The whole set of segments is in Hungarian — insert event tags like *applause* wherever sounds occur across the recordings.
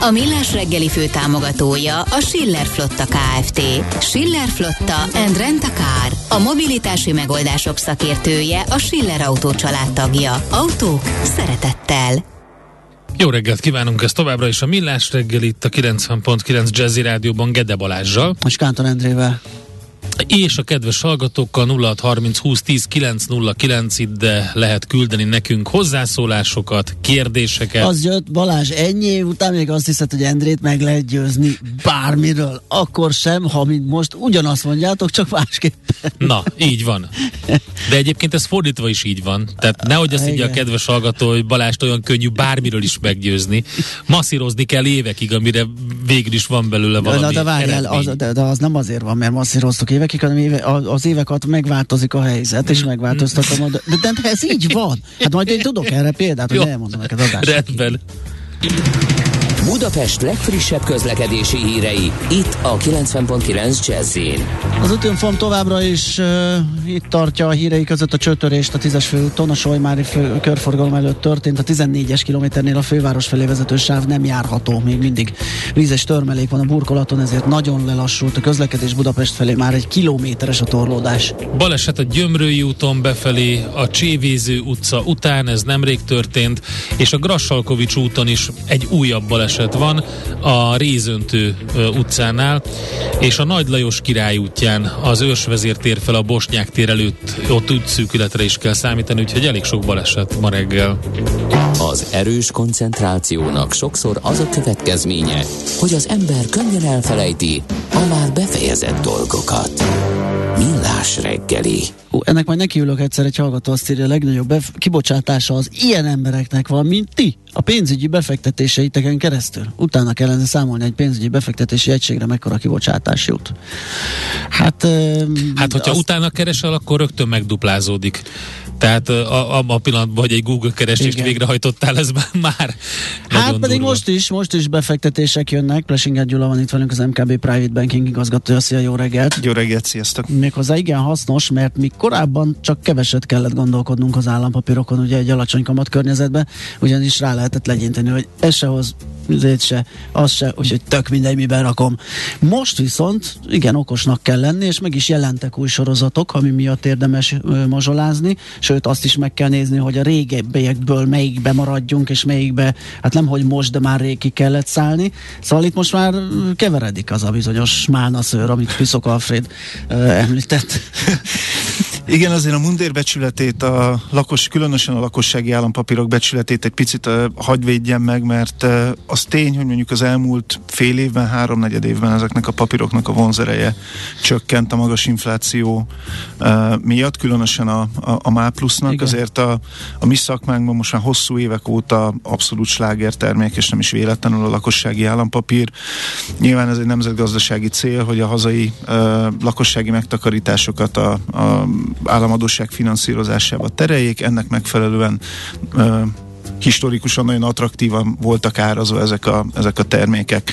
A Millás reggeli fő támogatója a Schiller Flotta KFT. Schiller Flotta and Rent a Car. A mobilitási megoldások szakértője a Schiller Autó tagja. Autók szeretettel. Jó reggelt kívánunk, ez továbbra is a Millás reggel itt a 90.9 Jazzy Rádióban Gede Balázsjal. És Kántor Endrével és a kedves hallgatókkal 0630 20 10 909 ide lehet küldeni nekünk hozzászólásokat, kérdéseket. Az jött Balázs ennyi év után még azt hiszed, hogy Endrét meg lehet győzni bármiről. Akkor sem, ha mint most ugyanazt mondjátok, csak másképpen. Na, így van. De egyébként ez fordítva is így van. Tehát nehogy azt így a kedves hallgató, hogy Balást olyan könnyű bármiről is meggyőzni. Masszírozni kell évekig, amire végül is van belőle valami de, de várjál, az, de, de az nem azért van, mert masszíroztok évekig, éve, az évek megváltozik a helyzet, és megváltoztatom a... De, de, ez így van. Hát majd én tudok erre példát, hogy elmondom neked adásra. Rendben. Budapest legfrissebb közlekedési hírei, itt a 90.9 jazz Az útinform továbbra is uh, itt tartja a hírei között a csőtörést a 10-es főúton, a Solymári fő, körforgalom előtt történt, a 14-es kilométernél a főváros felé vezető sáv nem járható, még mindig vízes törmelék van a burkolaton, ezért nagyon lelassult a közlekedés Budapest felé, már egy kilométeres a torlódás. Baleset a Gyömrői úton befelé, a Csévéző utca után, ez nemrég történt, és a Grassalkovics úton is egy újabb baleset baleset van a Rézöntő utcánál, és a Nagy Lajos király útján az őrsvezér tér fel a Bosnyák tér előtt, ott útszűkületre is kell számítani, úgyhogy elég sok baleset ma reggel. Az erős koncentrációnak sokszor az a következménye, hogy az ember könnyen elfelejti a már befejezett dolgokat. Millás reggeli. Ó, ennek majd nekiülök egyszer egy hallgató azt írja, a legnagyobb bef- kibocsátása az ilyen embereknek van, mint ti. A pénzügyi befektetéseiteken keresztül. Utána kellene számolni egy pénzügyi befektetési egységre mekkora kibocsátás jut. Hát, hát hogyha azt... utána keresel, akkor rögtön megduplázódik. Tehát a, a, a pillanatban, hogy egy Google keresést Igen. végrehajtottál, ez már Hát pedig durva. most is, most is befektetések jönnek. Plesinger Gyula van itt velünk, az MKB Private Banking igazgatója. Szia, jó reggelt! Jó reggelt, sziasztok! Méghozzá igen hasznos, mert mi korábban csak keveset kellett gondolkodnunk az állampapírokon, ugye egy alacsony kamat környezetben, ugyanis rá lehetett legyinteni, hogy ez se hoz üzét se, az se, úgyhogy tök mindegy, miben rakom. Most viszont igen okosnak kell lenni, és meg is jelentek új sorozatok, ami miatt érdemes ö, mazsolázni, sőt azt is meg kell nézni, hogy a régebbiekből melyikbe maradjunk, és melyikbe, hát nem hogy most, de már rég ki kellett szállni. Szóval itt most már keveredik az a bizonyos málnaszőr, amit Piszok Alfred ö, említett. Igen, azért a mundér becsületét, a lakos, különösen a lakossági állampapírok becsületét egy picit uh, hagy védjen meg, mert uh, az tény, hogy mondjuk az elmúlt fél évben, háromnegyed évben ezeknek a papíroknak a vonzereje csökkent a magas infláció uh, miatt, különösen a, a, a MÁ plusznak, Igen. azért a, a mi szakmánkban most már hosszú évek óta abszolút slágertermék, és nem is véletlenül a lakossági állampapír. Nyilván ez egy nemzetgazdasági cél, hogy a hazai uh, lakossági megtakarításokat a, a államadóság finanszírozásába tereljék, ennek megfelelően ö, historikusan nagyon attraktívan voltak árazva ezek a, ezek a termékek.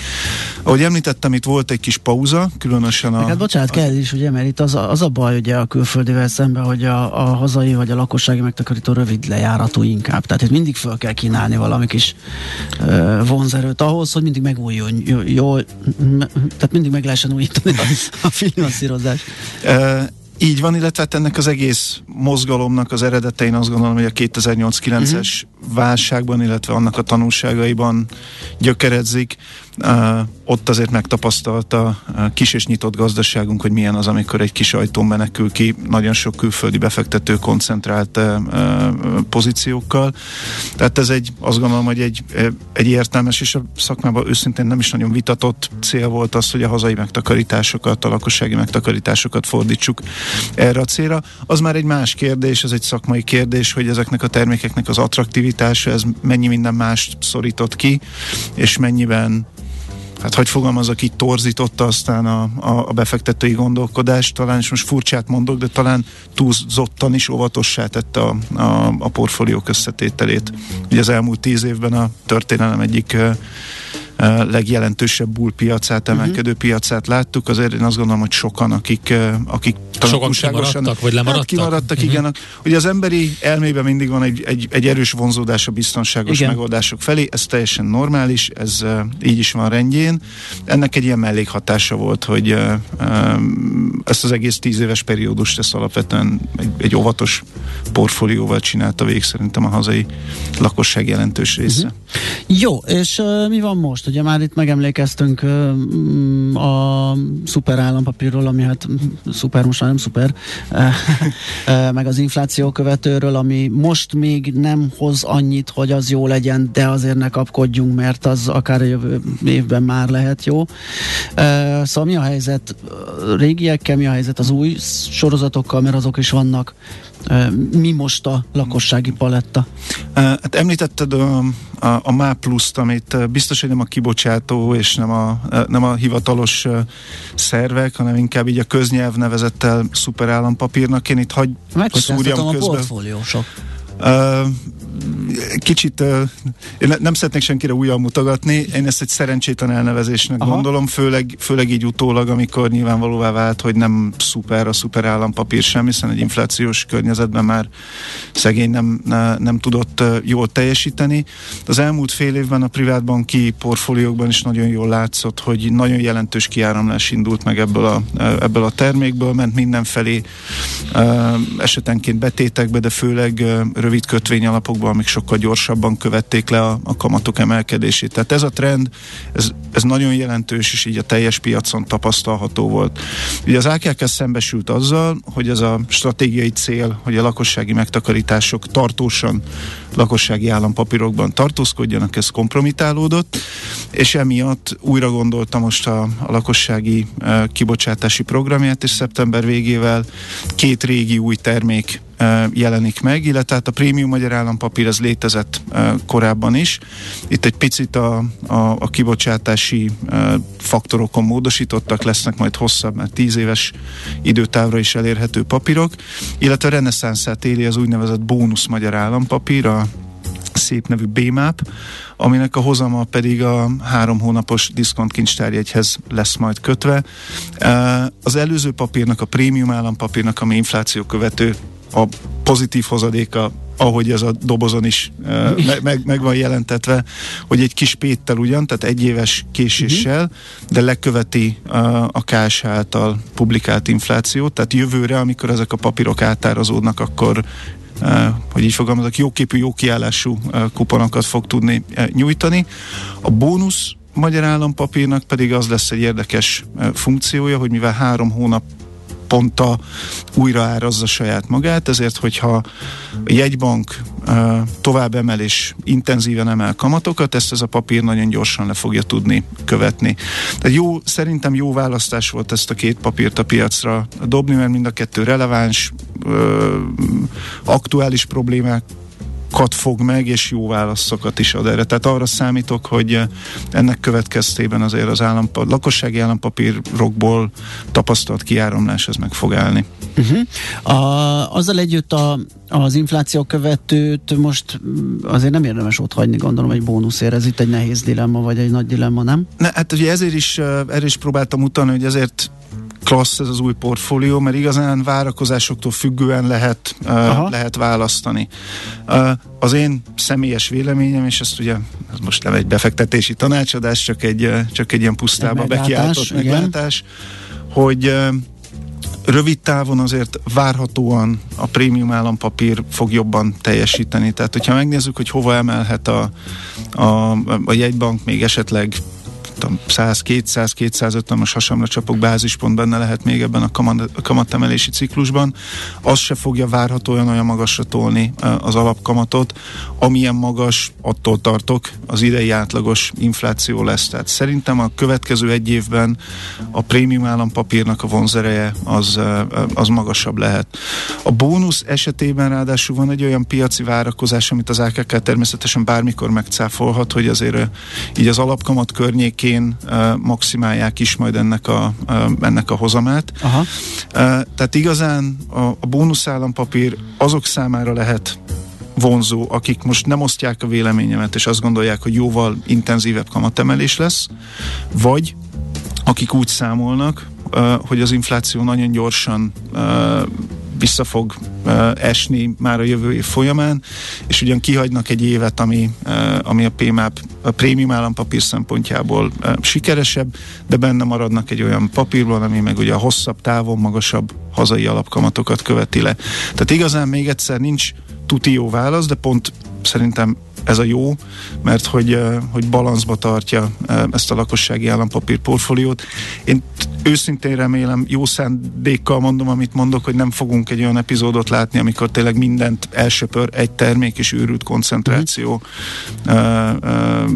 Ahogy említettem, itt volt egy kis pauza, különösen a... Hát bocsánat, a, kell is, ugye, mert itt az a, az a baj ugye a külföldivel szemben, hogy a, a hazai vagy a lakossági megtakarító rövid lejáratú inkább. Tehát itt mindig föl kell kínálni valami kis ö, vonzerőt ahhoz, hogy mindig megújuljon. Jó, jó, tehát mindig meg lehessen újítani a, a finanszírozást. Így van, illetve hát ennek az egész mozgalomnak az eredete, én azt gondolom, hogy a 2008-9-es uh-huh. Válságban, illetve annak a tanulságaiban gyökeredzik. Ott azért megtapasztalta a kis és nyitott gazdaságunk, hogy milyen az, amikor egy kis ajtón menekül ki nagyon sok külföldi befektető koncentrált pozíciókkal. Tehát ez egy, azt gondolom, hogy egy, egy értelmes, és a szakmában őszintén nem is nagyon vitatott cél volt az, hogy a hazai megtakarításokat, a lakossági megtakarításokat fordítsuk erre a célra. Az már egy más kérdés, ez egy szakmai kérdés, hogy ezeknek a termékeknek az attraktivitása, ez mennyi minden mást szorított ki, és mennyiben hát hogy fogalmazok, így torzította aztán a, a, a befektetői gondolkodást, talán is most furcsát mondok, de talán túlzottan is óvatossá tette a, a, a portfóliók összetételét. Ugye az elmúlt tíz évben a történelem egyik legjelentősebb bullpiacát, mhm. emelkedő uh-huh. piacát láttuk, azért én azt gondolom, hogy sokan, akik, akik sokan kimaradtak, vagy lemaradtak? Hát kimaradtak, uh-huh. igen. Ugye az emberi elmében mindig van egy, egy, egy erős vonzódás a biztonságos igen. megoldások felé, ez teljesen normális, ez uh, így is van rendjén. Ennek egy ilyen mellékhatása volt, hogy ezt az egész tíz éves periódust ezt alapvetően egy, egy óvatos portfólióval csinálta végig szerintem a hazai lakosság jelentős része. Uh-huh. Jó, és uh, mi van most? Ugye már itt megemlékeztünk uh, a szuper állampapírról, ami hát szuper most már nem szuper, meg az infláció követőről, ami most még nem hoz annyit, hogy az jó legyen, de azért ne kapkodjunk, mert az akár a jövő évben már lehet jó. Szóval mi a helyzet régiekkel, mi a helyzet az új sorozatokkal, mert azok is vannak mi most a lakossági paletta? Hát említetted a, a, a MÁ pluszt, amit biztos, hogy nem a kibocsátó és nem a, nem a hivatalos szervek, hanem inkább így a köznyelv nevezettel szuperállampapírnak. Én itt hagy szúrjam közben. a portfóliósok. Kicsit, én nem szeretnék senkire újra mutogatni, én ezt egy szerencsétlen elnevezésnek Aha. gondolom, főleg, főleg így utólag, amikor nyilvánvalóvá vált, hogy nem szuper a szuper állampapír sem, hiszen egy inflációs környezetben már szegény nem, nem tudott jól teljesíteni. Az elmúlt fél évben a privátbanki portfóliókban is nagyon jól látszott, hogy nagyon jelentős kiáramlás indult meg ebből a, ebből a termékből, ment mindenfelé esetenként betétekbe, de főleg rövid kötvény alapokban, amik sokkal gyorsabban követték le a, a kamatok emelkedését. Tehát ez a trend, ez, ez nagyon jelentős, és így a teljes piacon tapasztalható volt. Ugye az AKK szembesült azzal, hogy ez a stratégiai cél, hogy a lakossági megtakarítások tartósan lakossági állampapírokban tartózkodjanak, ez kompromitálódott, és emiatt újra gondolta most a, a lakossági e, kibocsátási programját, és szeptember végével két régi új termék jelenik meg, illetve hát a prémium magyar állampapír ez létezett korábban is. Itt egy picit a, a, a kibocsátási faktorokon módosítottak, lesznek majd hosszabb, mert tíz éves időtávra is elérhető papírok, illetve a reneszánszát éli az úgynevezett bónusz magyar állampapír, a szép nevű BMAP, aminek a hozama pedig a három hónapos diszkontkincstárjegyhez lesz majd kötve. Az előző papírnak, a prémium állampapírnak, ami infláció követő a pozitív hozadéka ahogy ez a dobozon is uh, me- *laughs* meg, meg van jelentetve, hogy egy kis péttel ugyan, tehát egy éves késéssel, uh-huh. de leköveti uh, a KS által publikált inflációt, tehát jövőre, amikor ezek a papírok átárazódnak, akkor Uh, hogy így fogalmazok, jóképű, jó kiállású uh, kuponokat fog tudni uh, nyújtani. A bónusz magyar állampapírnak pedig az lesz egy érdekes funkciója, hogy mivel három hónap naponta újra árazza saját magát, ezért hogyha a jegybank tovább emel és intenzíven emel kamatokat, ezt ez a papír nagyon gyorsan le fogja tudni követni. Tehát jó, szerintem jó választás volt ezt a két papírt a piacra dobni, mert mind a kettő releváns, aktuális problémák kat fog meg, és jó válaszokat is ad erre. Tehát arra számítok, hogy eh, ennek következtében azért az állampa, lakossági állampapírokból tapasztalt kiáramlás ez meg fog állni. Uh-huh. A, azzal együtt a, az infláció követőt most azért nem érdemes ott hagyni, gondolom, egy bónuszért. Ez itt egy nehéz dilemma, vagy egy nagy dilemma, nem? Ne, hát ugye ezért is, eh, erre is próbáltam utalni, hogy ezért klassz ez az új portfólió, mert igazán várakozásoktól függően lehet, uh, lehet választani. Uh, az én személyes véleményem, és ezt ugye ez most nem egy befektetési tanácsadás, csak egy, csak egy ilyen pusztába bekiáltott meglátás, hogy uh, rövid távon azért várhatóan a prémium állampapír fog jobban teljesíteni. Tehát, hogyha megnézzük, hogy hova emelhet a, a, a jegybank még esetleg tudom, 100, 200, 250, most hasamra csapok bázispont benne lehet még ebben a, kamat, kamatemelési ciklusban, az se fogja várhatóan olyan magasra tolni az alapkamatot, amilyen magas, attól tartok, az idei átlagos infláció lesz. Tehát szerintem a következő egy évben a prémium állampapírnak a vonzereje az, az magasabb lehet. A bónusz esetében ráadásul van egy olyan piaci várakozás, amit az AKK természetesen bármikor megcáfolhat, hogy azért így az alapkamat környékén környékén maximálják is majd ennek a, ennek a hozamát. Aha. Tehát igazán a, a bónuszállampapír azok számára lehet vonzó, akik most nem osztják a véleményemet, és azt gondolják, hogy jóval intenzívebb kamatemelés lesz, vagy akik úgy számolnak, hogy az infláció nagyon gyorsan vissza fog esni már a jövő év folyamán, és ugyan kihagynak egy évet, ami, ami a PMAP, a prémium állampapír szempontjából sikeresebb, de benne maradnak egy olyan papírban, ami meg ugye a hosszabb távon magasabb hazai alapkamatokat követi le. Tehát igazán még egyszer nincs tuti jó válasz, de pont szerintem ez a jó, mert hogy, hogy balanszba tartja ezt a lakossági állampapír portfóliót. Én őszintén remélem, jó szándékkal mondom, amit mondok, hogy nem fogunk egy olyan epizódot látni, amikor tényleg mindent elsöpör egy termék és őrült koncentráció mm. uh, uh,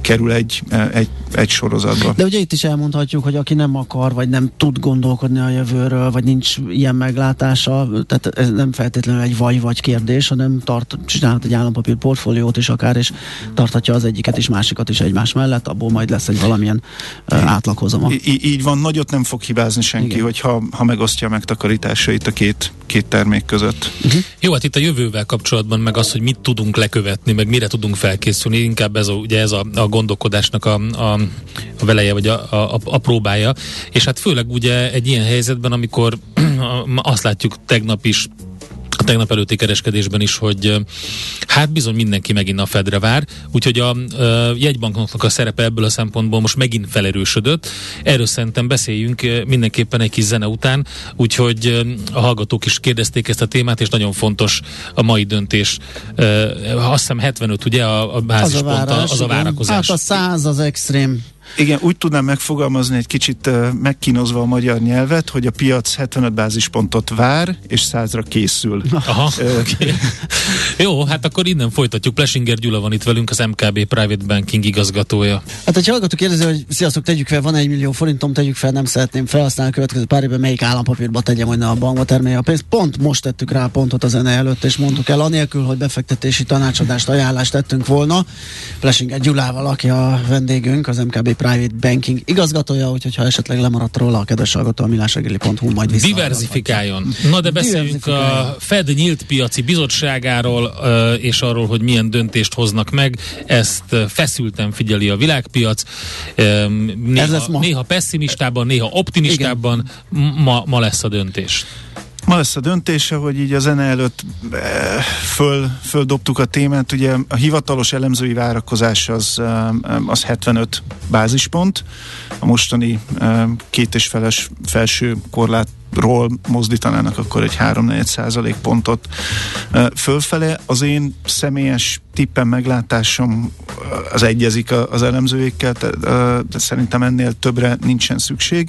kerül egy, egy, egy sorozatba. De ugye itt is elmondhatjuk, hogy aki nem akar, vagy nem tud gondolkodni a jövőről, vagy nincs ilyen meglátása, tehát ez nem feltétlenül egy vagy-vagy kérdés, hanem tart, csinálhat egy állampapír portfóliót is akár, és tarthatja az egyiket is, másikat is egymás mellett, abból majd lesz egy valamilyen uh, átlaghozama. Í- így van, nagyot nem fog hibázni senki, Igen. hogyha ha megosztja a megtakarításait a két, két termék között. Uh-huh. Jó, hát itt a jövővel kapcsolatban meg az, hogy mit tudunk lekövetni, meg mire tudunk felkészülni, inkább ez a, ugye ez a, a gondolkodásnak a, a, a veleje, vagy a, a, a próbája. És hát főleg ugye egy ilyen helyzetben, amikor *clears throat* azt látjuk tegnap is, a tegnap előtti kereskedésben is, hogy hát bizony mindenki megint a Fedre vár, úgyhogy a, a jegybanknak a szerepe ebből a szempontból most megint felerősödött. Erről szerintem beszéljünk mindenképpen egy kis zene után, úgyhogy a hallgatók is kérdezték ezt a témát, és nagyon fontos a mai döntés. Azt hiszem 75, ugye a, a bázispont, az a, várás, az a várakozás. Hát a 100 az extrém igen, úgy tudnám megfogalmazni egy kicsit megkínozva a magyar nyelvet, hogy a piac 75 bázispontot vár, és százra készül. Aha, okay. Jó, hát akkor innen folytatjuk. Plesinger Gyula van itt velünk, az MKB Private Banking igazgatója. Hát, hogyha hallgatók kérdezi, hogy sziasztok, tegyük fel, van egy millió forintom, tegyük fel, nem szeretném felhasználni a következő pár évben, melyik állampapírba tegyem, hogy ne a bankba termelje a pénzt. Pont most tettük rá pontot a zene előtt, és mondtuk el, anélkül, hogy befektetési tanácsadást, ajánlást tettünk volna. Plesinger Gyulával, aki a vendégünk, az MKB Private Banking igazgatója, úgyhogy ha esetleg lemaradt róla a kedves hallgató, a millásregeli.hu majd vissza. Diversifikáljon. Na de beszéljünk a Fed nyílt piaci bizottságáról és arról, hogy milyen döntést hoznak meg. Ezt feszülten figyeli a világpiac. Néha, néha pessimistában, néha optimistában. Ma, ma lesz a döntés. Ma lesz a döntése, hogy így a zene előtt eh, föl, földobtuk a témát. Ugye a hivatalos elemzői várakozás az, eh, az 75 bázispont. A mostani eh, két és feles felső korlát ról mozdítanának akkor egy 3-4 százalék pontot fölfele. Az én személyes tippen meglátásom az egyezik az elemzőikkel, de szerintem ennél többre nincsen szükség.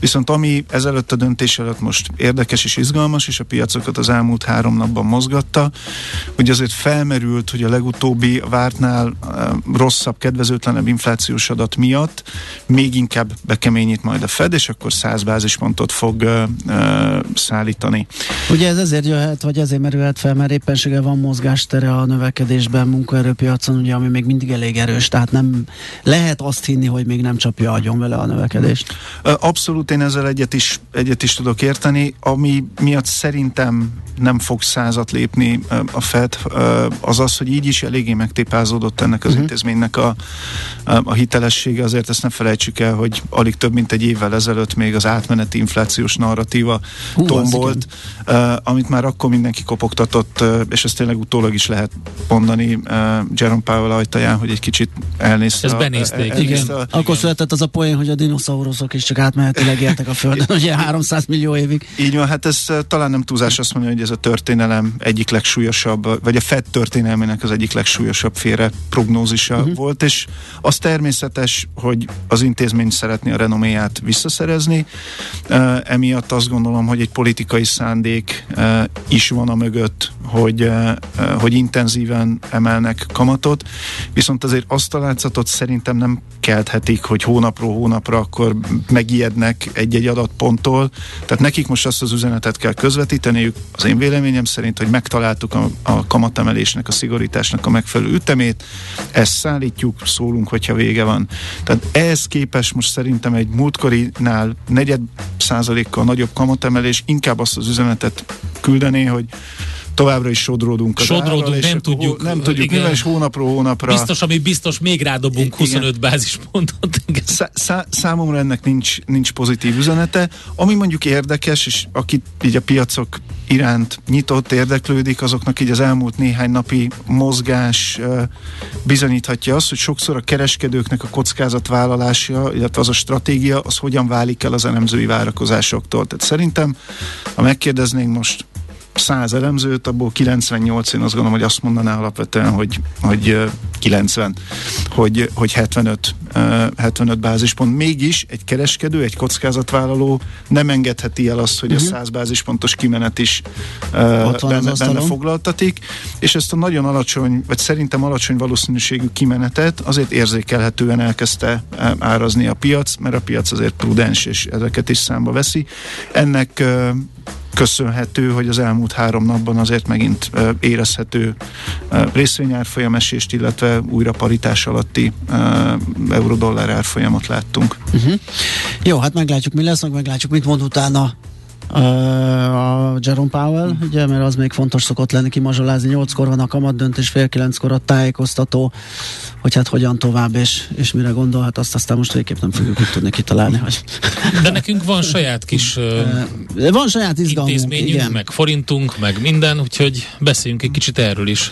Viszont ami ezelőtt a döntés előtt most érdekes és izgalmas, és a piacokat az elmúlt három napban mozgatta, hogy azért felmerült, hogy a legutóbbi vártnál rosszabb, kedvezőtlenebb inflációs adat miatt még inkább bekeményít majd a Fed, és akkor 100 bázispontot fog szállítani. Ugye ez ezért jöhet, vagy ezért merülhet fel, mert éppenséggel van mozgástere a növekedésben, munkaerőpiacon, ugye, ami még mindig elég erős, tehát nem lehet azt hinni, hogy még nem csapja agyon vele a növekedést. Abszolút én ezzel egyet is, egyet is tudok érteni, ami miatt szerintem nem fog százat lépni a FED, az az, hogy így is eléggé megtépázódott ennek az uh-huh. intézménynek a, a hitelessége, azért ezt ne felejtsük el, hogy alig több mint egy évvel ezelőtt még az átmeneti inflációs narratíva Hú, tombolt, amit már akkor mindenki kopogtatott, és ezt tényleg utólag is lehet mondani Jerome Powell ajtaján, hogy egy kicsit elnézte. Ezt benézték, a, igen. A, Akkor igen. született az a poén, hogy a dinoszauruszok is csak átmenetileg éltek a Földön, *laughs* ugye 300 millió évig. Így van, hát ez talán nem túlzás azt mondani, hogy ez a történelem egyik legsúlyosabb, vagy a FED történelmének az egyik legsúlyosabb félre prognózisa uh-huh. volt, és az természetes, hogy az intézmény szeretné a renoméját visszaszerezni, emiatt azt azt gondolom, hogy egy politikai szándék is van a mögött, hogy, hogy intenzíven emelnek kamatot, viszont azért azt a látszatot szerintem nem kelthetik, hogy hónapról hónapra akkor megijednek egy-egy adatponttól. Tehát nekik most azt az üzenetet kell közvetíteniük, az én véleményem szerint, hogy megtaláltuk a, a kamatemelésnek, a szigorításnak a megfelelő ütemét, ezt szállítjuk, szólunk, hogyha vége van. Tehát ehhez képest most szerintem egy múltkorinál negyed százalékkal nagyobb kamatemelés inkább azt az üzenetet küldené, hogy továbbra is sodródunk az Sodródunk, árral, nem tudjuk. Nem tudjuk, igen. mivel is hónapról hónapra. Biztos, ami biztos, még rádobunk igen. 25 bázispontot. Szá- szá- számomra ennek nincs, nincs pozitív üzenete. Ami mondjuk érdekes, és aki így a piacok iránt nyitott, érdeklődik, azoknak így az elmúlt néhány napi mozgás bizonyíthatja azt, hogy sokszor a kereskedőknek a kockázatvállalása, illetve az a stratégia, az hogyan válik el az elemzői várakozásoktól. Tehát szerintem, ha megkérdeznénk most 100 elemzőt, abból 98 én azt gondolom, hogy azt mondaná alapvetően, hogy, hogy 90, hogy, hogy 75, 75 bázispont. Mégis egy kereskedő, egy kockázatvállaló nem engedheti el azt, hogy uh-huh. a 100 mhm. bázispontos kimenet is benne, benne foglaltatik, és ezt a nagyon alacsony, vagy szerintem alacsony valószínűségű kimenetet azért érzékelhetően elkezdte árazni a piac, mert a piac azért prudens, és ezeket is számba veszi. Ennek köszönhető, hogy az elmúlt három napban azért megint érezhető részvényárfolyam esést, illetve újra paritás alatti euró-dollár árfolyamot láttunk. Uh-huh. Jó, hát meglátjuk, mi lesz, meg meglátjuk, mit mond utána a Jerome Powell, mm. ugye, mert az még fontos szokott lenni kimazsolázni. Nyolckor van a kamat döntés, fél kilenckor a tájékoztató, hogy hát hogyan tovább, és, és mire gondol, hát azt aztán most végképp nem fogjuk itt tudni kitalálni. Hogy... De nekünk van saját kis *laughs* uh, van saját izgalmunk, intézményünk, igen. meg forintunk, meg minden, úgyhogy beszéljünk egy kicsit erről is.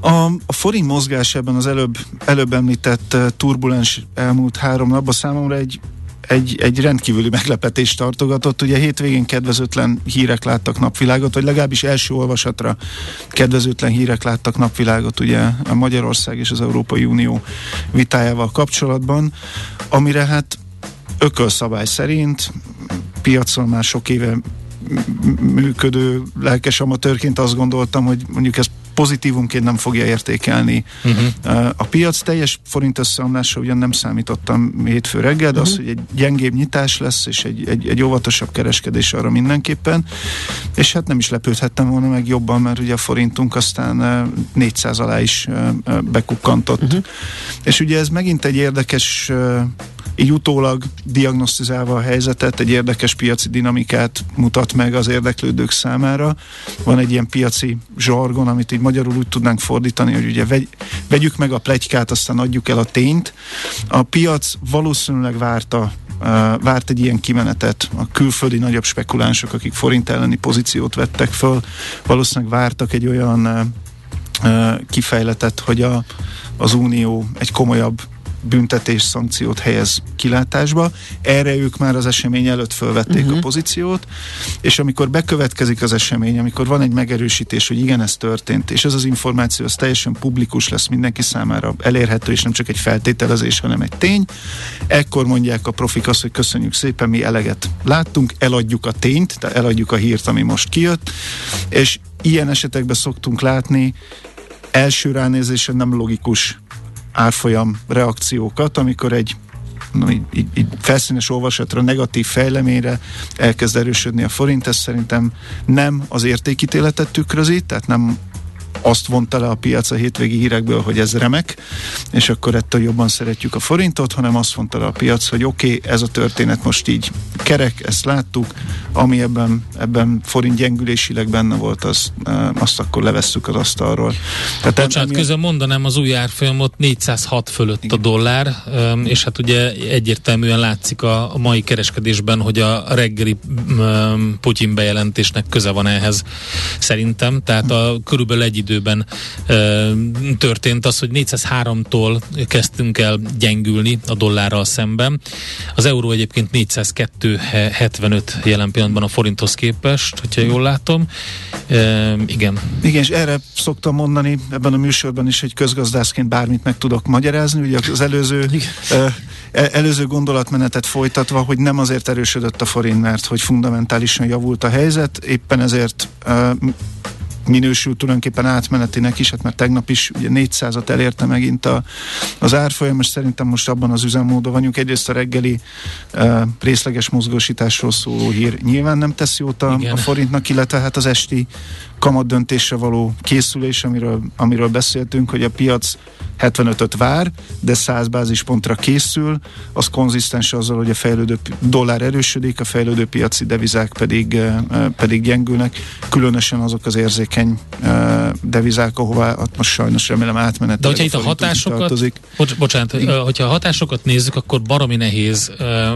A, a forint mozgás ebben az előbb, előbb említett turbulens elmúlt három napban számomra egy egy, egy rendkívüli meglepetést tartogatott. Ugye hétvégén kedvezőtlen hírek láttak napvilágot, vagy legalábbis első olvasatra kedvezőtlen hírek láttak napvilágot ugye a Magyarország és az Európai Unió vitájával kapcsolatban, amire hát ökölszabály szerint piacon már sok éve működő lelkes amatőrként azt gondoltam, hogy mondjuk ez pozitívumként nem fogja értékelni uh-huh. a piac. Teljes forint összeomlásra ugyan nem számítottam hétfő reggel, de uh-huh. az, hogy egy gyengébb nyitás lesz, és egy, egy, egy óvatosabb kereskedés arra mindenképpen, és hát nem is lepődhettem volna meg jobban, mert ugye a forintunk aztán 400 alá is bekukkantott. Uh-huh. És ugye ez megint egy érdekes így utólag diagnosztizálva a helyzetet, egy érdekes piaci dinamikát mutat meg az érdeklődők számára. Van egy ilyen piaci zsargon, amit így magyarul úgy tudnánk fordítani, hogy ugye vegy, vegyük meg a plegykát, aztán adjuk el a tényt. A piac valószínűleg várta várt egy ilyen kimenetet. A külföldi nagyobb spekulánsok, akik forint elleni pozíciót vettek föl, valószínűleg vártak egy olyan kifejletet, hogy a, az Unió egy komolyabb büntetés szankciót helyez kilátásba. Erre ők már az esemény előtt fölvették uh-huh. a mhm. pozíciót, és amikor bekövetkezik az esemény, amikor van egy megerősítés, hogy igen, ez történt, és ez az információ az teljesen publikus lesz mindenki számára elérhető, és nem csak egy feltételezés, hanem egy tény, ekkor mondják a profik azt, hogy köszönjük szépen, mi eleget láttunk, eladjuk a tényt, tehát eladjuk a hírt, ami most kijött, és ilyen esetekben szoktunk látni első ránézésen nem logikus árfolyam reakciókat, amikor egy na, így, így, így felszínes olvasatra, negatív fejleményre elkezd erősödni a forint, ez szerintem nem az értékítéletet tükrözi, tehát nem azt vonta le a piac a hétvégi hírekből, hogy ez remek, és akkor ettől jobban szeretjük a forintot, hanem azt mondta le a piac, hogy oké, okay, ez a történet most így kerek, ezt láttuk, ami ebben, ebben forint gyengülésileg benne volt, az, azt akkor levesszük az asztalról. Tehát Bocsánat, emi... közben mondanám az új árfolyamot 406 fölött Igen. a dollár, és hát ugye egyértelműen látszik a, a mai kereskedésben, hogy a reggeli Putyin bejelentésnek köze van ehhez szerintem, tehát a körülbelül egy idő időben e, történt az, hogy 403-tól kezdtünk el gyengülni a dollárral szemben. Az euró egyébként 402,75 jelen pillanatban a forinthoz képest, hogyha jól látom. E, igen. Igen, és erre szoktam mondani ebben a műsorban is, hogy közgazdászként bármit meg tudok magyarázni. Ugye az előző, e, előző gondolatmenetet folytatva, hogy nem azért erősödött a forint, mert hogy fundamentálisan javult a helyzet, éppen ezért e, minősül tulajdonképpen átmenetinek is, hát mert tegnap is ugye 400-at elérte megint a, az árfolyam, és szerintem most abban az üzemmódon vagyunk. Egyrészt a reggeli uh, részleges mozgósításról szóló hír nyilván nem tesz jót a, a forintnak, illetve hát az esti kamat döntésre való készülés, amiről, amiről beszéltünk, hogy a piac 75-öt vár, de 100 bázispontra készül, az konzisztens azzal, hogy a fejlődő dollár erősödik, a fejlődő piaci devizák pedig, pedig gyengülnek, különösen azok az érzékeny devizák, ahová most sajnos remélem átmenet. De hogyha itt a hatásokat, bocs, bocsánat, Igen. hogyha a hatásokat nézzük, akkor baromi nehéz,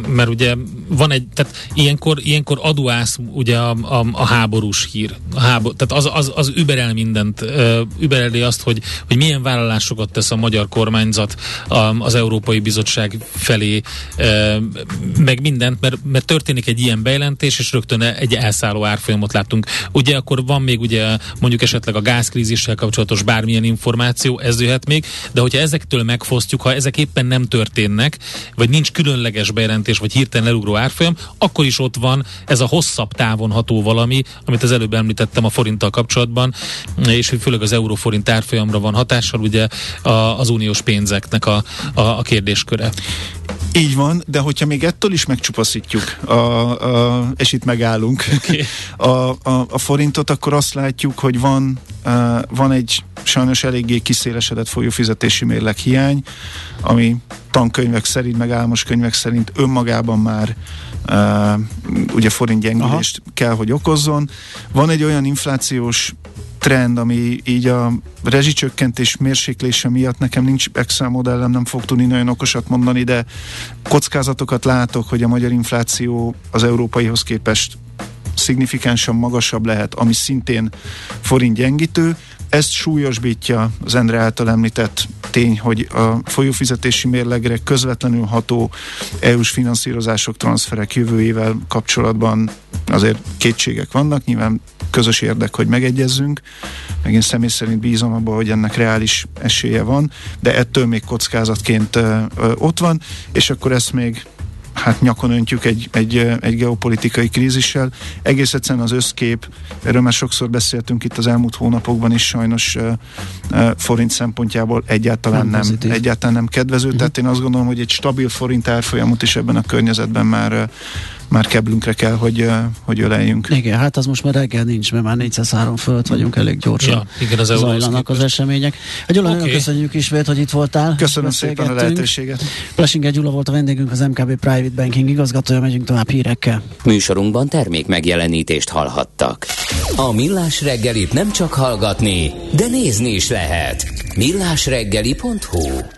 mert ugye van egy, tehát ilyenkor, ilyenkor aduász ugye a, a, a háborús hír, a hábor, tehát az, az, az überel mindent, übereli azt, hogy, hogy milyen vállalásokat tesz a magyar kormányzat az Európai Bizottság felé, meg mindent, mert, mert történik egy ilyen bejelentés, és rögtön egy elszálló árfolyamot láttunk. Ugye akkor van még ugye mondjuk esetleg a gázkrízissel kapcsolatos bármilyen információ, ez jöhet még, de hogyha ezektől megfosztjuk, ha ezek éppen nem történnek, vagy nincs különleges bejelentés, vagy hirtelen elugró árfolyam, akkor is ott van ez a hosszabb távon ható valami, amit az előbb említettem a forinttal kapcsolatban, és főleg az euróforint árfolyamra van hatással, ugye a, az uniós pénzeknek a, a, a kérdésköre. Így van, de hogyha még ettől is megcsupaszítjuk, a, a, és itt megállunk, okay. *laughs* a, a, a forintot, akkor azt látjuk, hogy van, a, van egy sajnos eléggé kiszélesedett folyófizetési mérleg hiány, ami tankönyvek szerint, meg álmos könyvek szerint önmagában már ugye forint gyengülést Aha. kell, hogy okozzon. Van egy olyan inflációs trend, ami így a rezsicsökkentés mérséklése miatt nekem nincs Excel modellem, nem fog tudni nagyon okosat mondani, de kockázatokat látok, hogy a magyar infláció az európaihoz képest szignifikánsan magasabb lehet, ami szintén forint gyengítő. Ezt súlyosbítja az Endre által említett tény, hogy a folyófizetési mérlegre közvetlenül ható EU-s finanszírozások, transferek jövőjével kapcsolatban azért kétségek vannak, nyilván közös érdek, hogy megegyezzünk. Meg én személy szerint bízom abban, hogy ennek reális esélye van, de ettől még kockázatként ott van, és akkor ezt még hát nyakon öntjük egy, egy, egy geopolitikai krízissel. Egész egyszerűen az összkép, erről már sokszor beszéltünk itt az elmúlt hónapokban is, sajnos uh, uh, forint szempontjából egyáltalán nem, nem egyáltalán nem kedvező. Uh-huh. Tehát én azt gondolom, hogy egy stabil forint árfolyamot is ebben a környezetben már uh, már keblünkre kell, hogy, hogy öleljünk. Igen, hát az most már reggel nincs, mert már 403 fölött vagyunk, elég gyorsan ja, igen, az zajlanak az események. A Gyula, okay. köszönjük ismét, hogy itt voltál. Köszönöm szépen a lehetőséget. Plesinger Gyula volt a vendégünk, az MKB Private Banking igazgatója, megyünk tovább hírekkel. Műsorunkban termék megjelenítést hallhattak. A Millás reggelit nem csak hallgatni, de nézni is lehet. millásreggeli.hu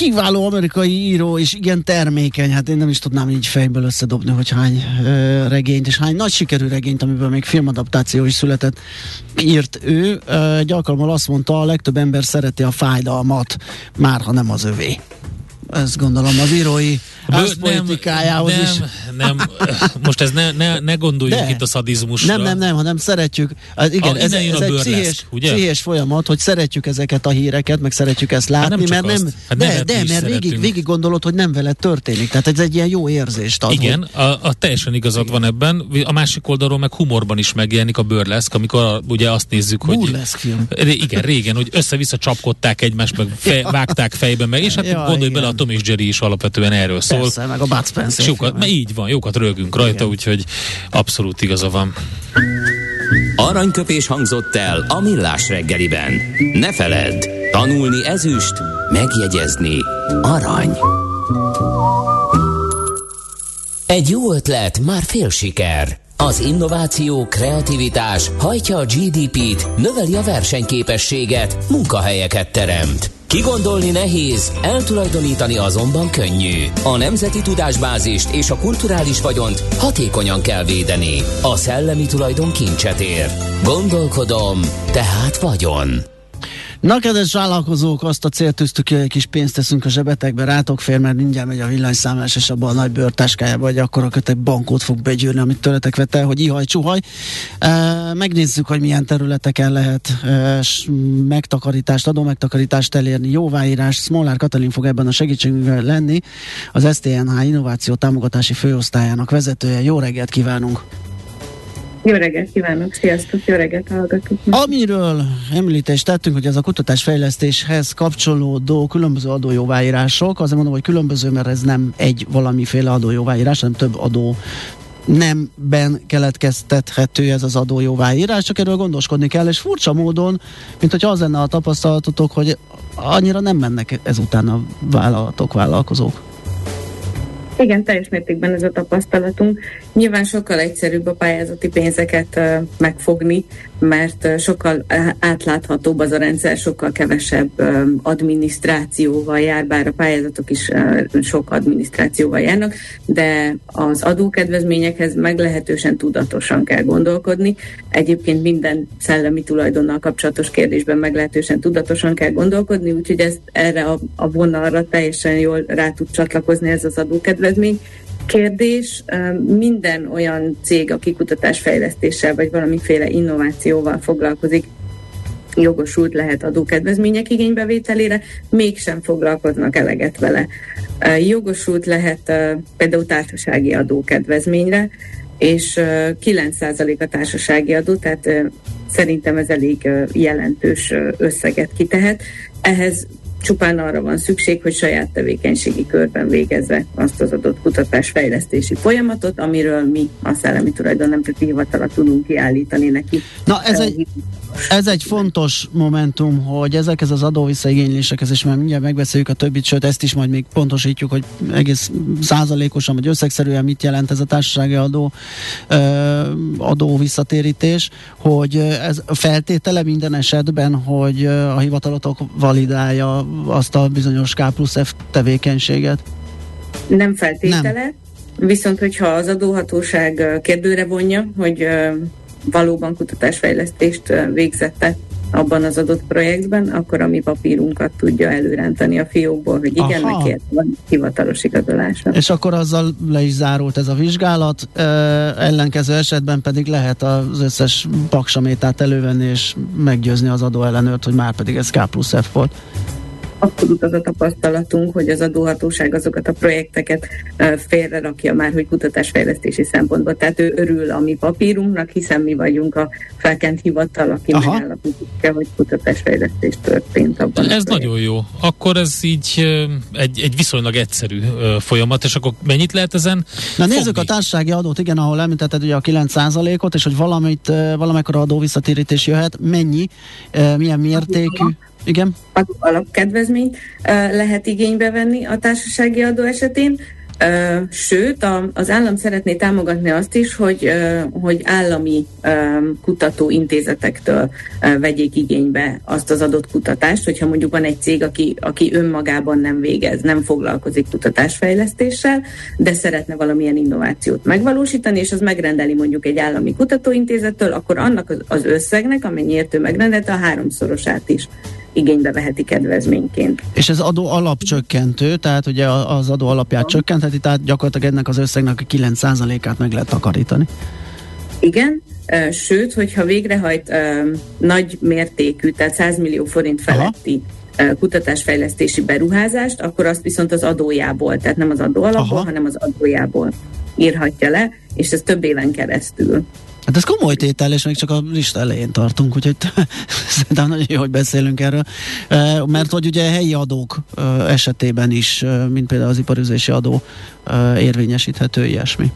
kiváló amerikai író, és igen termékeny. Hát én nem is tudnám így fejből összedobni, hogy hány ö, regényt, és hány nagy sikerű regényt, amiből még filmadaptáció is született, írt ő. Ö, egy alkalommal azt mondta, a legtöbb ember szereti a fájdalmat, már ha nem az övé ezt gondolom az írói politikájához nem, is. Nem, most ez ne, ne, ne gondoljunk De. itt a szadizmusra. Nem, nem, nem, hanem szeretjük. Az, igen, a, ez, ez egy pszichés, ugye? pszichés folyamat, hogy szeretjük ezeket a híreket, meg szeretjük ezt látni, hát nem mert nem, hát de, de, mert végig, végig gondolod, hogy nem veled történik. Tehát ez egy ilyen jó érzést ad. Igen, a, a teljesen igazad igen. van ebben. A másik oldalról meg humorban is megjelenik a burleszk, amikor a, ugye azt nézzük, hogy... Burleszk film. Igen, régen, hogy össze-vissza csapkodták egymást, meg fe, *laughs* vágták fejbe meg, és hát ja, gondolj igen. bele, a Tom és Jerry is alapvetően erről szól. Persze, meg a Bud Spencer. Sokat, mert így van, jókat rögünk rajta, úgyhogy abszolút igaza van. Aranyköpés hangzott el a millás reggeliben. Ne feledd, tanulni ezüst, megjegyezni arany. Egy jó ötlet, már fél siker. Az innováció, kreativitás hajtja a GDP-t, növeli a versenyképességet, munkahelyeket teremt. Kigondolni nehéz, eltulajdonítani azonban könnyű. A nemzeti tudásbázist és a kulturális vagyont hatékonyan kell védeni. A szellemi tulajdon kincset ér. Gondolkodom, tehát vagyon. Na, kedves vállalkozók, azt a célt tűztük hogy egy kis pénzt teszünk a zsebetekbe, rátok fér, mert mindjárt megy a villanyszámlás, és abban a nagy bőrtáskájába egy akkora kötek bankot fog begyűrni, amit tőletek vett hogy ihaj, csuhaj. E, megnézzük, hogy milyen területeken lehet e, megtakarítást, adó megtakarítást elérni, jóváírás. Smolár Katalin fog ebben a segítségünkkel lenni, az STNH Innováció Támogatási Főosztályának vezetője. Jó reggelt kívánunk! Jó reggelt kívánok, sziasztok, jó reggelt hallgatok. Amiről említést tettünk, hogy ez a kutatásfejlesztéshez kapcsolódó különböző adójóváírások, azért mondom, hogy különböző, mert ez nem egy valamiféle adójóváírás, hanem több adó nemben keletkeztethető ez az adójóváírás, csak erről gondoskodni kell, és furcsa módon, mint hogy az lenne a tapasztalatotok, hogy annyira nem mennek ezután a vállalatok, vállalkozók. Igen, teljes mértékben ez a tapasztalatunk. Nyilván sokkal egyszerűbb a pályázati pénzeket megfogni, mert sokkal átláthatóbb az a rendszer, sokkal kevesebb adminisztrációval jár, bár a pályázatok is sok adminisztrációval járnak, de az adókedvezményekhez meglehetősen tudatosan kell gondolkodni. Egyébként minden szellemi tulajdonnal kapcsolatos kérdésben meglehetősen tudatosan kell gondolkodni, úgyhogy ez erre a, a vonalra teljesen jól rá tud csatlakozni ez az adókedvezmény kérdés. Minden olyan cég, aki kutatásfejlesztéssel vagy valamiféle innovációval foglalkozik, jogosult lehet adókedvezmények igénybevételére, mégsem foglalkoznak eleget vele. Jogosult lehet például társasági adókedvezményre, és 9% a társasági adó, tehát szerintem ez elég jelentős összeget kitehet. Ehhez Csupán arra van szükség, hogy saját tevékenységi körben végezze azt az adott kutatásfejlesztési folyamatot, amiről mi a Szellemi Tulajdon Nemzeti Hivatala tudunk kiállítani neki. Na ez egy, ez egy fontos momentum, hogy ezekhez az adóvisszaigénylésekhez, és már mindjárt megbeszéljük a többit, sőt ezt is majd még pontosítjuk, hogy egész százalékosan vagy összegszerűen mit jelent ez a társasági adó, adó visszatérítés, hogy ez feltétele minden esetben, hogy a hivatalotok validálja azt a bizonyos K plusz F tevékenységet? Nem feltétele, Nem. viszont hogyha az adóhatóság kérdőre vonja, hogy valóban kutatásfejlesztést végzette abban az adott projektben, akkor a mi papírunkat tudja előrántani a fiókból, hogy igen, Aha. neki van hivatalos igazolása. És akkor azzal le is zárult ez a vizsgálat, e, ellenkező esetben pedig lehet az összes paksamétát elővenni és meggyőzni az adóellenőrt, hogy már pedig ez K plusz F volt abszolút az a tapasztalatunk, hogy az adóhatóság azokat a projekteket félre rakja már, hogy kutatásfejlesztési szempontból. Tehát ő örül a mi papírunknak, hiszen mi vagyunk a felkent hivatal, aki megállapítja, hogy kutatásfejlesztés történt abban. Ez nagyon jó. Akkor ez így egy, egy viszonylag egyszerű folyamat, és akkor mennyit lehet ezen Na nézzük fogni? a társasági adót, igen, ahol említetted ugye a 9%-ot, és hogy valamit, valamikor adó visszatérítés jöhet, mennyi, milyen mértékű? Igen. Alapkedvezményt lehet igénybe venni a társasági adó esetén. Sőt, az állam szeretné támogatni azt is, hogy, hogy állami kutatóintézetektől vegyék igénybe azt az adott kutatást, hogyha mondjuk van egy cég, aki, aki önmagában nem végez, nem foglalkozik kutatásfejlesztéssel, de szeretne valamilyen innovációt megvalósítani, és az megrendeli mondjuk egy állami kutatóintézettől, akkor annak az összegnek, amennyiért ő megrendelte, a háromszorosát is igénybe veheti kedvezményként. És ez adó alapcsökkentő, tehát ugye az adó alapját csökkentheti, tehát gyakorlatilag ennek az összegnek a 9%-át meg lehet takarítani. Igen, sőt, hogyha végrehajt nagy mértékű, tehát 100 millió forint feletti Aha. kutatásfejlesztési beruházást, akkor azt viszont az adójából, tehát nem az adó alapból, Aha. hanem az adójából írhatja le, és ez több éven keresztül. Hát ez komoly tétel, és még csak a lista elején tartunk, úgyhogy *laughs* szerintem nagyon jó, hogy beszélünk erről. Mert hogy ugye helyi adók esetében is, mint például az iparüzési adó érvényesíthető ilyesmi.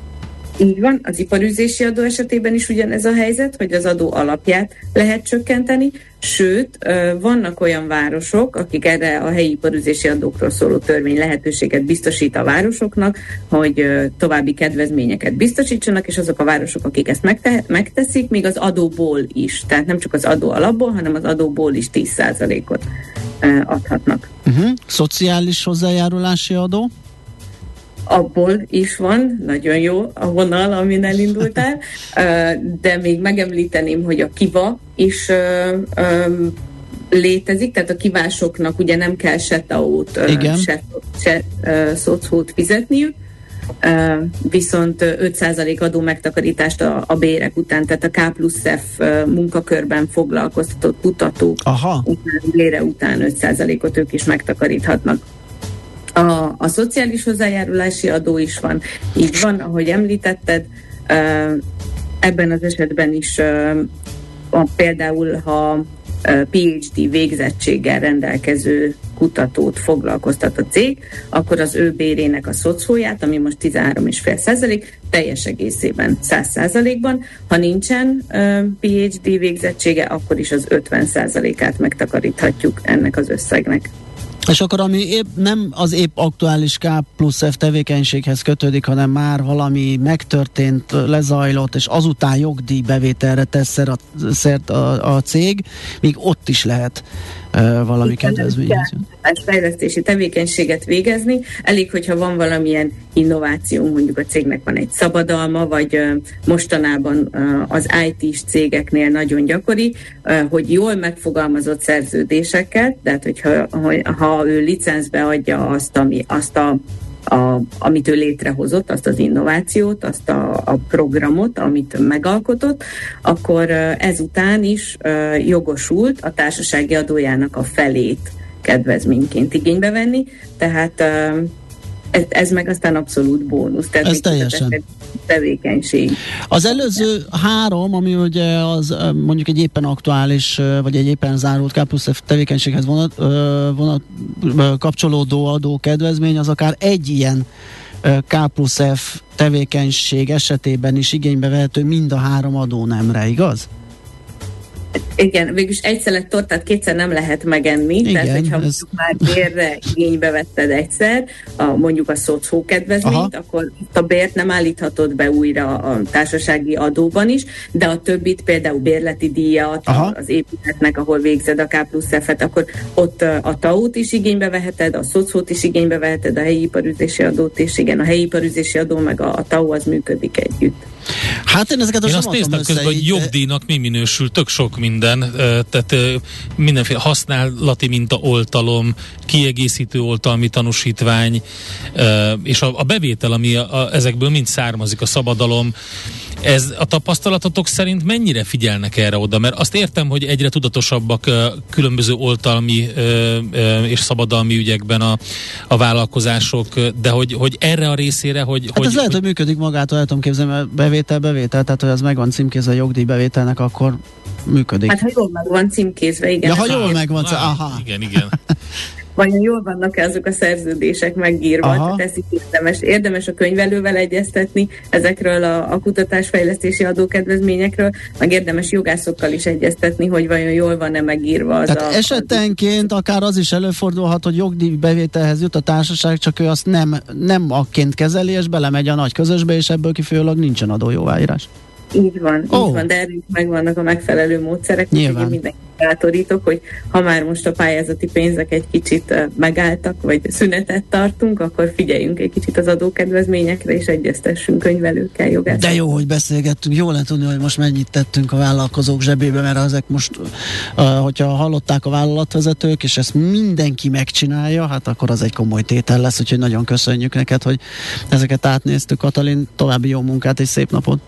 Így van, az iparűzési adó esetében is ugyanez a helyzet, hogy az adó alapját lehet csökkenteni, sőt, vannak olyan városok, akik erre a helyi iparűzési adókról szóló törvény lehetőséget biztosít a városoknak, hogy további kedvezményeket biztosítsanak, és azok a városok, akik ezt megte- megteszik, még az adóból is, tehát nem csak az adó alapból, hanem az adóból is 10%-ot adhatnak. Uh-huh. Szociális hozzájárulási adó? Abból is van, nagyon jó a vonal, amin elindultál, *laughs* de még megemlíteném, hogy a kiva is létezik, tehát a kivásoknak ugye nem kell se TAO-t, se, se szocót fizetniük, viszont 5% adó megtakarítást a, a bérek után, tehát a K plusz F munkakörben foglalkoztatott kutatók Aha. után, bére után 5%-ot ők is megtakaríthatnak. A, a szociális hozzájárulási adó is van, így van, ahogy említetted, ebben az esetben is például, ha PhD végzettséggel rendelkező kutatót foglalkoztat a cég, akkor az ő bérének a szocóját, ami most 13,5 százalék, teljes egészében 100 százalékban. Ha nincsen PhD végzettsége, akkor is az 50 százalékát megtakaríthatjuk ennek az összegnek. És akkor ami épp nem az épp aktuális K plusz F tevékenységhez kötődik, hanem már valami megtörtént, lezajlott, és azután jogdíj bevételre tesz szert a, a cég, még ott is lehet valami kedvezmény. fejlesztési tevékenységet végezni. Elég, hogyha van valamilyen innováció, mondjuk a cégnek van egy szabadalma, vagy mostanában az IT-s cégeknél nagyon gyakori, hogy jól megfogalmazott szerződéseket, tehát hogyha ha ő licencbe adja azt, ami, azt a a, amit ő létrehozott, azt az innovációt, azt a, a programot, amit megalkotott, akkor ezután is jogosult a társasági adójának a felét kedvezményként igénybe venni, tehát ez, ez meg aztán abszolút bónusz. Tehát ez teljesen. Tevékenység. Az előző három, ami ugye az mondjuk egy éppen aktuális, vagy egy éppen zárult K plusz F tevékenységhez vonat, vonat, kapcsolódó adó kedvezmény, az akár egy ilyen K plusz F tevékenység esetében is igénybe vehető mind a három adónemre, igaz? Igen, végülis egy szelet tortát kétszer nem lehet megenni, Igen, tehát hogyha ez... már bérre igénybe vetted egyszer, a, mondjuk a szocó kedvezményt, Aha. akkor a bért nem állíthatod be újra a társasági adóban is, de a többit például bérleti díjat, Aha. az épületnek, ahol végzed a K plusz F-et, akkor ott a TAU-t is igénybe veheted, a szocót is igénybe veheted, a helyi iparüzési adót is, igen, a helyi iparüzési adó meg a, a TAU az működik együtt. Hát én ezeket én azt néztem közben, hogy jogdíjnak mi minősül, tök sok minden, tehát mindenféle használati minta oltalom, kiegészítő oltalmi tanúsítvány, és a, a bevétel, ami a, a, ezekből mind származik, a szabadalom, ez a tapasztalatotok szerint mennyire figyelnek erre oda? Mert azt értem, hogy egyre tudatosabbak különböző oltalmi és szabadalmi ügyekben a, a vállalkozások, de hogy, hogy erre a részére, hogy... Hát hogy, ez lehet, hogy működik magától, el tudom képzelni, mert bevétel, bevétel, tehát hogy az megvan címkézve a jogdíj bevételnek, akkor működik. Hát ha jól meg van címkézve, igen. Ja, ha jól meg van, aha. Igen, igen. *laughs* vajon jól vannak-e azok a szerződések megírva, Aha. tehát ezt érdemes, érdemes a könyvelővel egyeztetni ezekről a, a kutatásfejlesztési adókedvezményekről, meg érdemes jogászokkal is egyeztetni, hogy vajon jól van-e megírva az tehát a... esetenként az... akár az is előfordulhat, hogy jogdíj bevételhez jut a társaság, csak ő azt nem, nem akként kezeli, és belemegy a nagy közösbe, és ebből kifolyólag nincsen adójóváírás. Így van, oh. így van, de erről megvannak a megfelelő módszerek, úgyhogy mindenki bátorítok, hogy ha már most a pályázati pénzek egy kicsit megálltak, vagy szünetet tartunk, akkor figyeljünk egy kicsit az adókedvezményekre, és egyeztessünk könyvelőkkel, jogászokkal. De jó, hogy beszélgettünk, jó lehet tudni, hogy most mennyit tettünk a vállalkozók zsebébe, mert ezek most, hogyha hallották a vállalatvezetők, és ezt mindenki megcsinálja, hát akkor az egy komoly tétel lesz, úgyhogy nagyon köszönjük neked, hogy ezeket átnéztük, Katalin, további jó munkát és szép napot!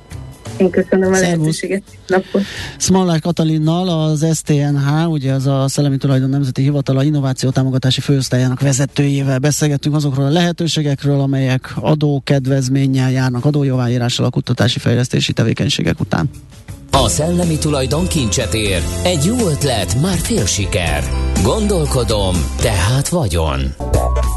Én köszönöm a lehetőséget. Napot. Smallák Katalinnal az STNH, ugye az a Szellemi Tulajdon Nemzeti Hivatala Innováció Támogatási Főosztályának vezetőjével beszélgettünk azokról a lehetőségekről, amelyek adókedvezménnyel járnak, adójóváírással a kutatási fejlesztési tevékenységek után. A szellemi tulajdon kincset ér. Egy jó ötlet, már fél siker. Gondolkodom, tehát vagyon.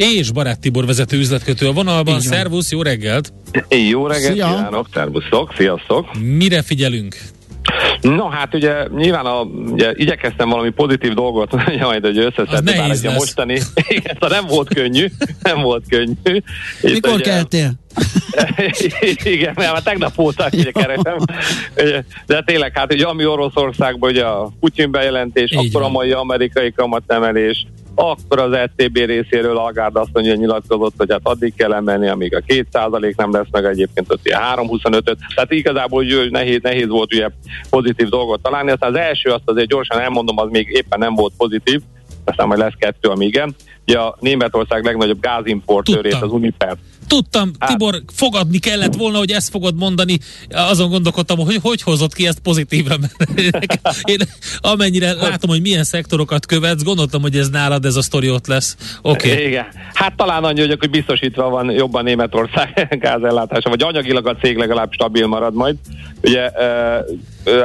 És Barát Tibor vezető üzletkötő a vonalban. Szervusz, jó reggelt! Jó reggelt Szia. kívánok, szervuszok, sziasztok! Mire figyelünk? No, hát ugye nyilván a, ugye, igyekeztem valami pozitív dolgot *laughs* majd, hogy összeszedni, bár egy mostani, *laughs* igen, nem volt könnyű, *laughs* nem volt könnyű. Mikor ugye, keltél? igen, mert már tegnap ugye keresem. De tényleg, hát ugye ami Oroszországban ugye a Putin bejelentés, Így akkor van. a mai amerikai kamatemelés, akkor az ECB részéről Agárd azt mondja, hogy nyilatkozott, hogy hát addig kell emelni, amíg a 2% nem lesz meg egyébként ott ilyen 3-25-öt. Tehát igazából hogy nehéz, nehéz volt ugye pozitív dolgot találni. Aztán az első, azt azért gyorsan elmondom, az még éppen nem volt pozitív, aztán majd lesz kettő, ami igen. Ugye a Németország legnagyobb gázimportőrét, az Uniper Tudtam, hát. Tibor, fogadni kellett volna, hogy ezt fogod mondani. Azon gondolkodtam, hogy hogy hozott ki ezt pozitívra. *laughs* Én amennyire látom, hogy milyen szektorokat követsz, gondoltam, hogy ez nálad ez a sztori ott lesz. Oké. Okay. Igen. Hát talán annyi, hogy, hogy biztosítva van jobban Németország *laughs* gázellátása, vagy anyagilag a cég legalább stabil marad majd. Ugye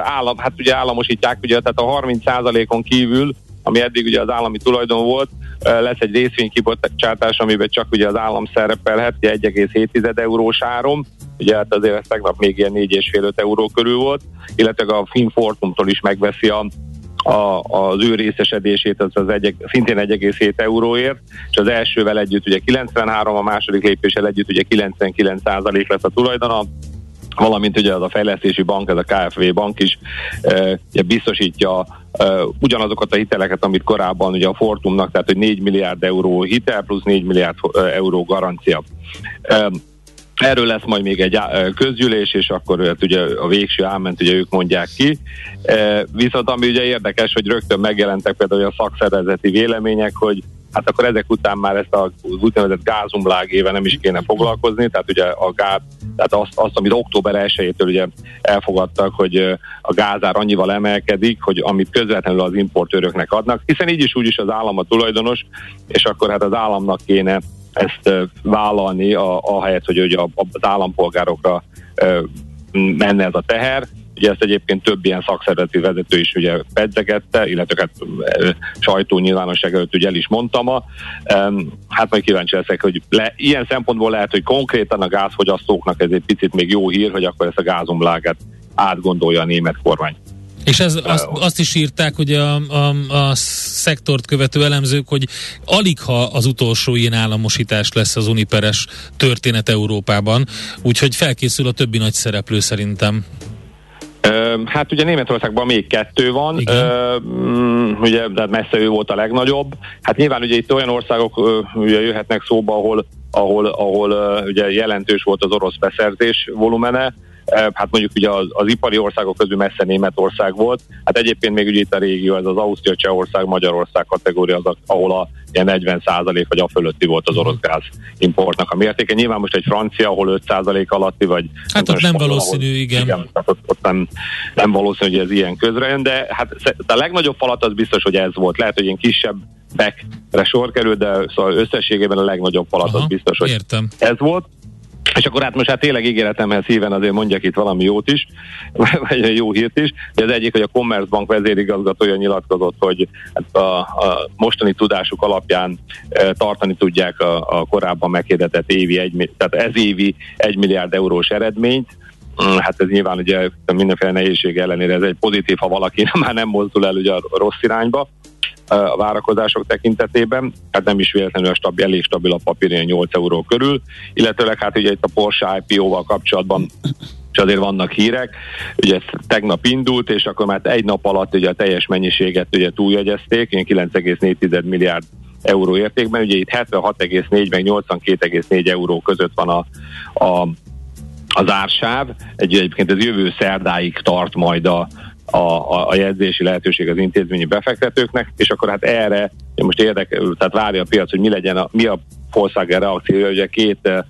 állam, hát ugye államosítják, ugye, tehát a 30%-on kívül ami eddig ugye az állami tulajdon volt, lesz egy részvénykibocsátás, amiben csak ugye az állam szerepelhet, 1,7 eurós áron, ugye hát azért ez tegnap még ilyen 4,5 euró körül volt, illetve a Finfortumtól is megveszi a a, az ő részesedését az, az egy, szintén 1,7 euróért, és az elsővel együtt ugye 93, a második lépéssel együtt ugye 99 lesz a tulajdona, valamint ugye az a fejlesztési bank, ez a KFV bank is e, biztosítja ugyanazokat a hiteleket, amit korábban ugye a Fortumnak, tehát hogy 4 milliárd euró hitel plusz 4 milliárd euró garancia. Erről lesz majd még egy közgyűlés, és akkor hát ugye a végső áment ugye ők mondják ki. Viszont ami ugye érdekes, hogy rögtön megjelentek például a szakszervezeti vélemények, hogy hát akkor ezek után már ezt az úgynevezett gázumlágével nem is kéne foglalkozni, tehát ugye a gáz, tehát azt, azt amit október 1-től ugye elfogadtak, hogy a gázár annyival emelkedik, hogy amit közvetlenül az importőröknek adnak, hiszen így is úgy is az állam a tulajdonos, és akkor hát az államnak kéne ezt vállalni, a, ahelyett, hogy ugye az állampolgárokra menne ez a teher, Ugye ezt egyébként több ilyen szakszervezeti vezető is ugye pedzegette, illetve hát sajtó nyilvánosság előtt ugye el is mondtam. Hát majd kíváncsi leszek, hogy le, ilyen szempontból lehet, hogy konkrétan a gázfogyasztóknak ez egy picit még jó hír, hogy akkor ezt a gázumláget átgondolja a német kormány. És ez, azt, azt is írták, hogy a, a, a szektort követő elemzők, hogy alig ha az utolsó ilyen államosítás lesz az uniperes történet Európában, úgyhogy felkészül a többi nagy szereplő szerintem. Hát ugye Németországban még kettő van, Igen. ugye de messze ő volt a legnagyobb. Hát nyilván ugye itt olyan országok ugye jöhetnek szóba, ahol, ahol, ahol ugye jelentős volt az orosz beszerzés volumene, hát mondjuk ugye az, az ipari országok közül messze Németország volt, hát egyébként még ugye itt a régió, ez az Ausztria, Csehország, Magyarország kategória, az, ahol a ilyen 40 vagy a fölötti volt az orosz gáz importnak a mértéke. Nyilván most egy francia, ahol 5% alatti, vagy... Hát ott nem valószínű, ahol, igen. igen ott, ott nem, nem valószínű, hogy ez ilyen közre jön, de hát a legnagyobb falat az biztos, hogy ez volt. Lehet, hogy ilyen kisebb bekre sor kerül, de szóval összességében a legnagyobb falat Aha, az biztos, hogy értem. ez volt. És akkor hát most hát tényleg ígéretemhez híven azért mondjak itt valami jót is, *laughs* vagy egy jó hírt is. Az egyik, hogy a Commerzbank vezérigazgatója nyilatkozott, hogy hát a, a mostani tudásuk alapján e, tartani tudják a, a korábban meghirdetett évi, egy, tehát ez évi egy milliárd eurós eredményt, Hát ez nyilván ugye mindenféle nehézség ellenére ez egy pozitív, ha valaki *laughs* már nem mozdul el ugye a rossz irányba a várakozások tekintetében, hát nem is véletlenül a stabil, elég stabil a papír, 8 euró körül, illetőleg hát ugye itt a Porsche IPO-val kapcsolatban és azért vannak hírek, ugye ez tegnap indult, és akkor már egy nap alatt ugye a teljes mennyiséget ugye túljegyezték, 9,4 milliárd euró értékben, ugye itt 76,4 meg 82,4 euró között van a, a az ársáv, egy, egyébként ez jövő szerdáig tart majd a, a, a, jegyzési lehetőség az intézményi befektetőknek, és akkor hát erre most érdekel, tehát várja a piac, hogy mi legyen a, mi a Volkswagen reakciója, ugye két e,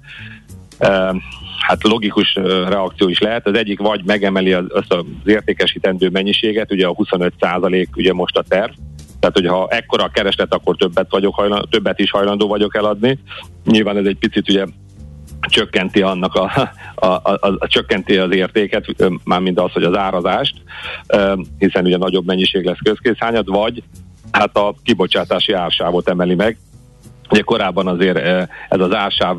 e, hát logikus reakció is lehet. Az egyik vagy megemeli az, azt az értékesítendő mennyiséget, ugye a 25 százalék ugye most a terv, tehát, hogyha ekkora a kereslet, akkor többet, vagyok hajlandó, többet is hajlandó vagyok eladni. Nyilván ez egy picit ugye csökkenti annak a, a, a, a, a csökkenti az értéket, mármint az, hogy az árazást, hiszen ugye nagyobb mennyiség lesz közkészhányad, vagy hát a kibocsátási ársávot emeli meg, Ugye korábban azért ez az ársáv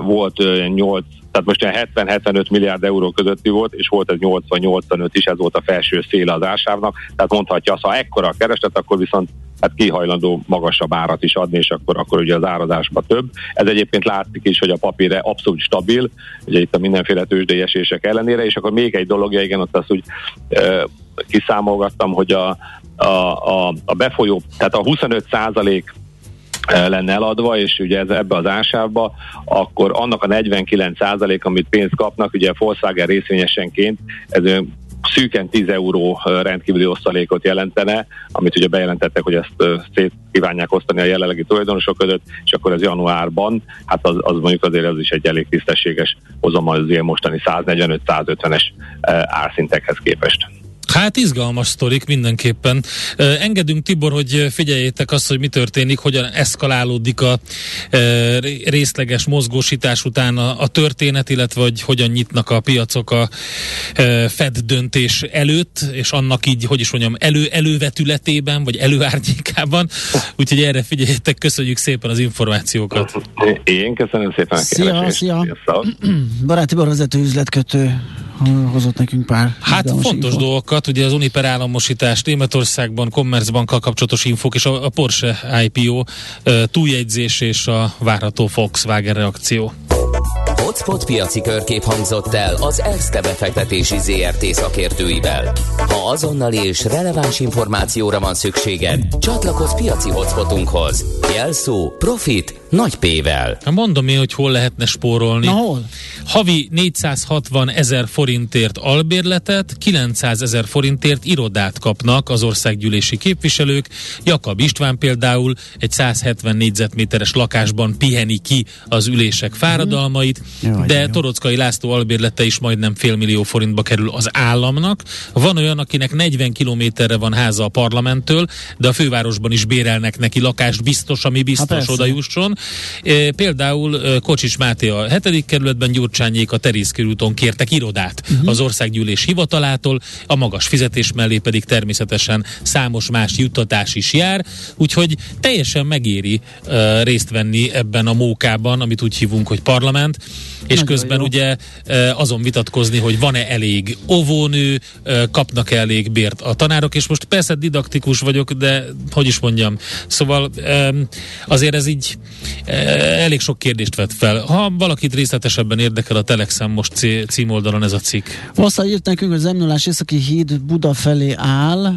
volt 8 tehát most 70-75 milliárd euró közötti volt, és volt ez 80-85 is, ez volt a felső széle az ásávnak, tehát mondhatja azt, ha ekkora a kereslet, akkor viszont hát kihajlandó magasabb árat is adni, és akkor, akkor ugye az árazásban több. Ez egyébként látszik is, hogy a papír abszolút stabil, ugye itt a mindenféle tőzsdei esések ellenére, és akkor még egy dolog, igen, ott azt úgy e, kiszámolgattam, hogy a, a, a, a befolyó, tehát a 25 százalék lenne eladva, és ugye ez ebbe az ásávba, akkor annak a 49 százalék, amit pénzt kapnak, ugye Volkswagen részvényesenként, ez szűken 10 euró rendkívüli osztalékot jelentene, amit ugye bejelentettek, hogy ezt szét kívánják osztani a jelenlegi tulajdonosok között, és akkor ez januárban, hát az, az mondjuk azért az is egy elég tisztességes hozom az ilyen mostani 145-150-es árszintekhez képest. Hát izgalmas sztorik mindenképpen. Engedünk Tibor, hogy figyeljétek azt, hogy mi történik, hogyan eszkalálódik a részleges mozgósítás után a, történet, illetve hogy hogyan nyitnak a piacok a Fed döntés előtt, és annak így, hogy is mondjam, elő, elővetületében, vagy előárnyékában. Úgyhogy erre figyeljetek, köszönjük szépen az információkat. Én köszönöm szépen a Szia, szia. Barát Tibor vezető üzletkötő hozott nekünk pár Hát fontos info. dolgokat, ugye az Uniper államosítás Németországban, Commerzbankkal kapcsolatos infók és a, a Porsche IPO túljegyzés és a várható Volkswagen reakció. Hotspot piaci körkép hangzott el az ESZTE befektetési ZRT szakértőivel. Ha azonnali és releváns információra van szükséged, csatlakozz piaci hotspotunkhoz. Jelszó Profit nagy P-vel. Mondom én, hogy hol lehetne spórolni. Na hol? Havi 460 ezer forintért albérletet, 900 ezer forintért irodát kapnak az országgyűlési képviselők. Jakab István például egy 170 négyzetméteres lakásban piheni ki az ülések fáradalmait, mm. de Torockai László albérlete is majdnem fél millió forintba kerül az államnak. Van olyan, akinek 40 kilométerre van háza a parlamenttől, de a fővárosban is bérelnek neki lakást, biztos, ami biztos hát oda jusson. Például Kocsis Máté a 7. kerületben, Gyurcsányék a Terész körúton kértek irodát uh-huh. az országgyűlés hivatalától, a magas fizetés mellé pedig természetesen számos más juttatás is jár, úgyhogy teljesen megéri e, részt venni ebben a mókában, amit úgy hívunk, hogy parlament, és Nagyon közben jó. ugye azon vitatkozni, hogy van-e elég óvónő, kapnak -e elég bért a tanárok, és most persze didaktikus vagyok, de hogy is mondjam, szóval azért ez így elég sok kérdést vet fel. Ha valakit részletesebben érdekel a Telexem most címoldalon ez a cikk. Vasszal írt nekünk, hogy az m északi híd Buda felé áll,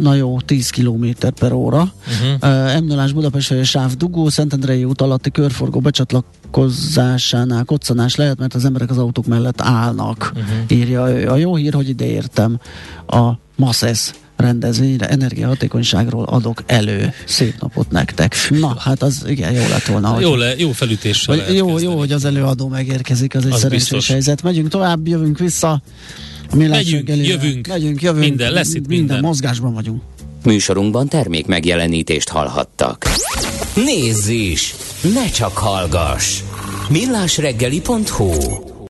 na jó, 10 km per óra. Uh-huh. m 0 Budapest és sáv dugó, Szentendrei út alatti körforgó becsatlakozásánál koccanás lehet, mert az emberek az autók mellett állnak, uh-huh. írja ő. A jó hír, hogy ide értem a MASZESZ rendezvényre energiahatékonyságról adok elő. Szép napot nektek. Na, hát az igen, jó lett volna. Jó, le, jó felütéssel Jó, kezdeni. jó, hogy az előadó megérkezik, az egy az szerencsés biztos. helyzet. Megyünk tovább, jövünk vissza. Megyünk, jövünk, megyünk, jövünk, minden, lesz itt minden. minden. mozgásban vagyunk. Műsorunkban termék megjelenítést hallhattak. Nézz is! Ne csak hallgass! millásreggeli.hu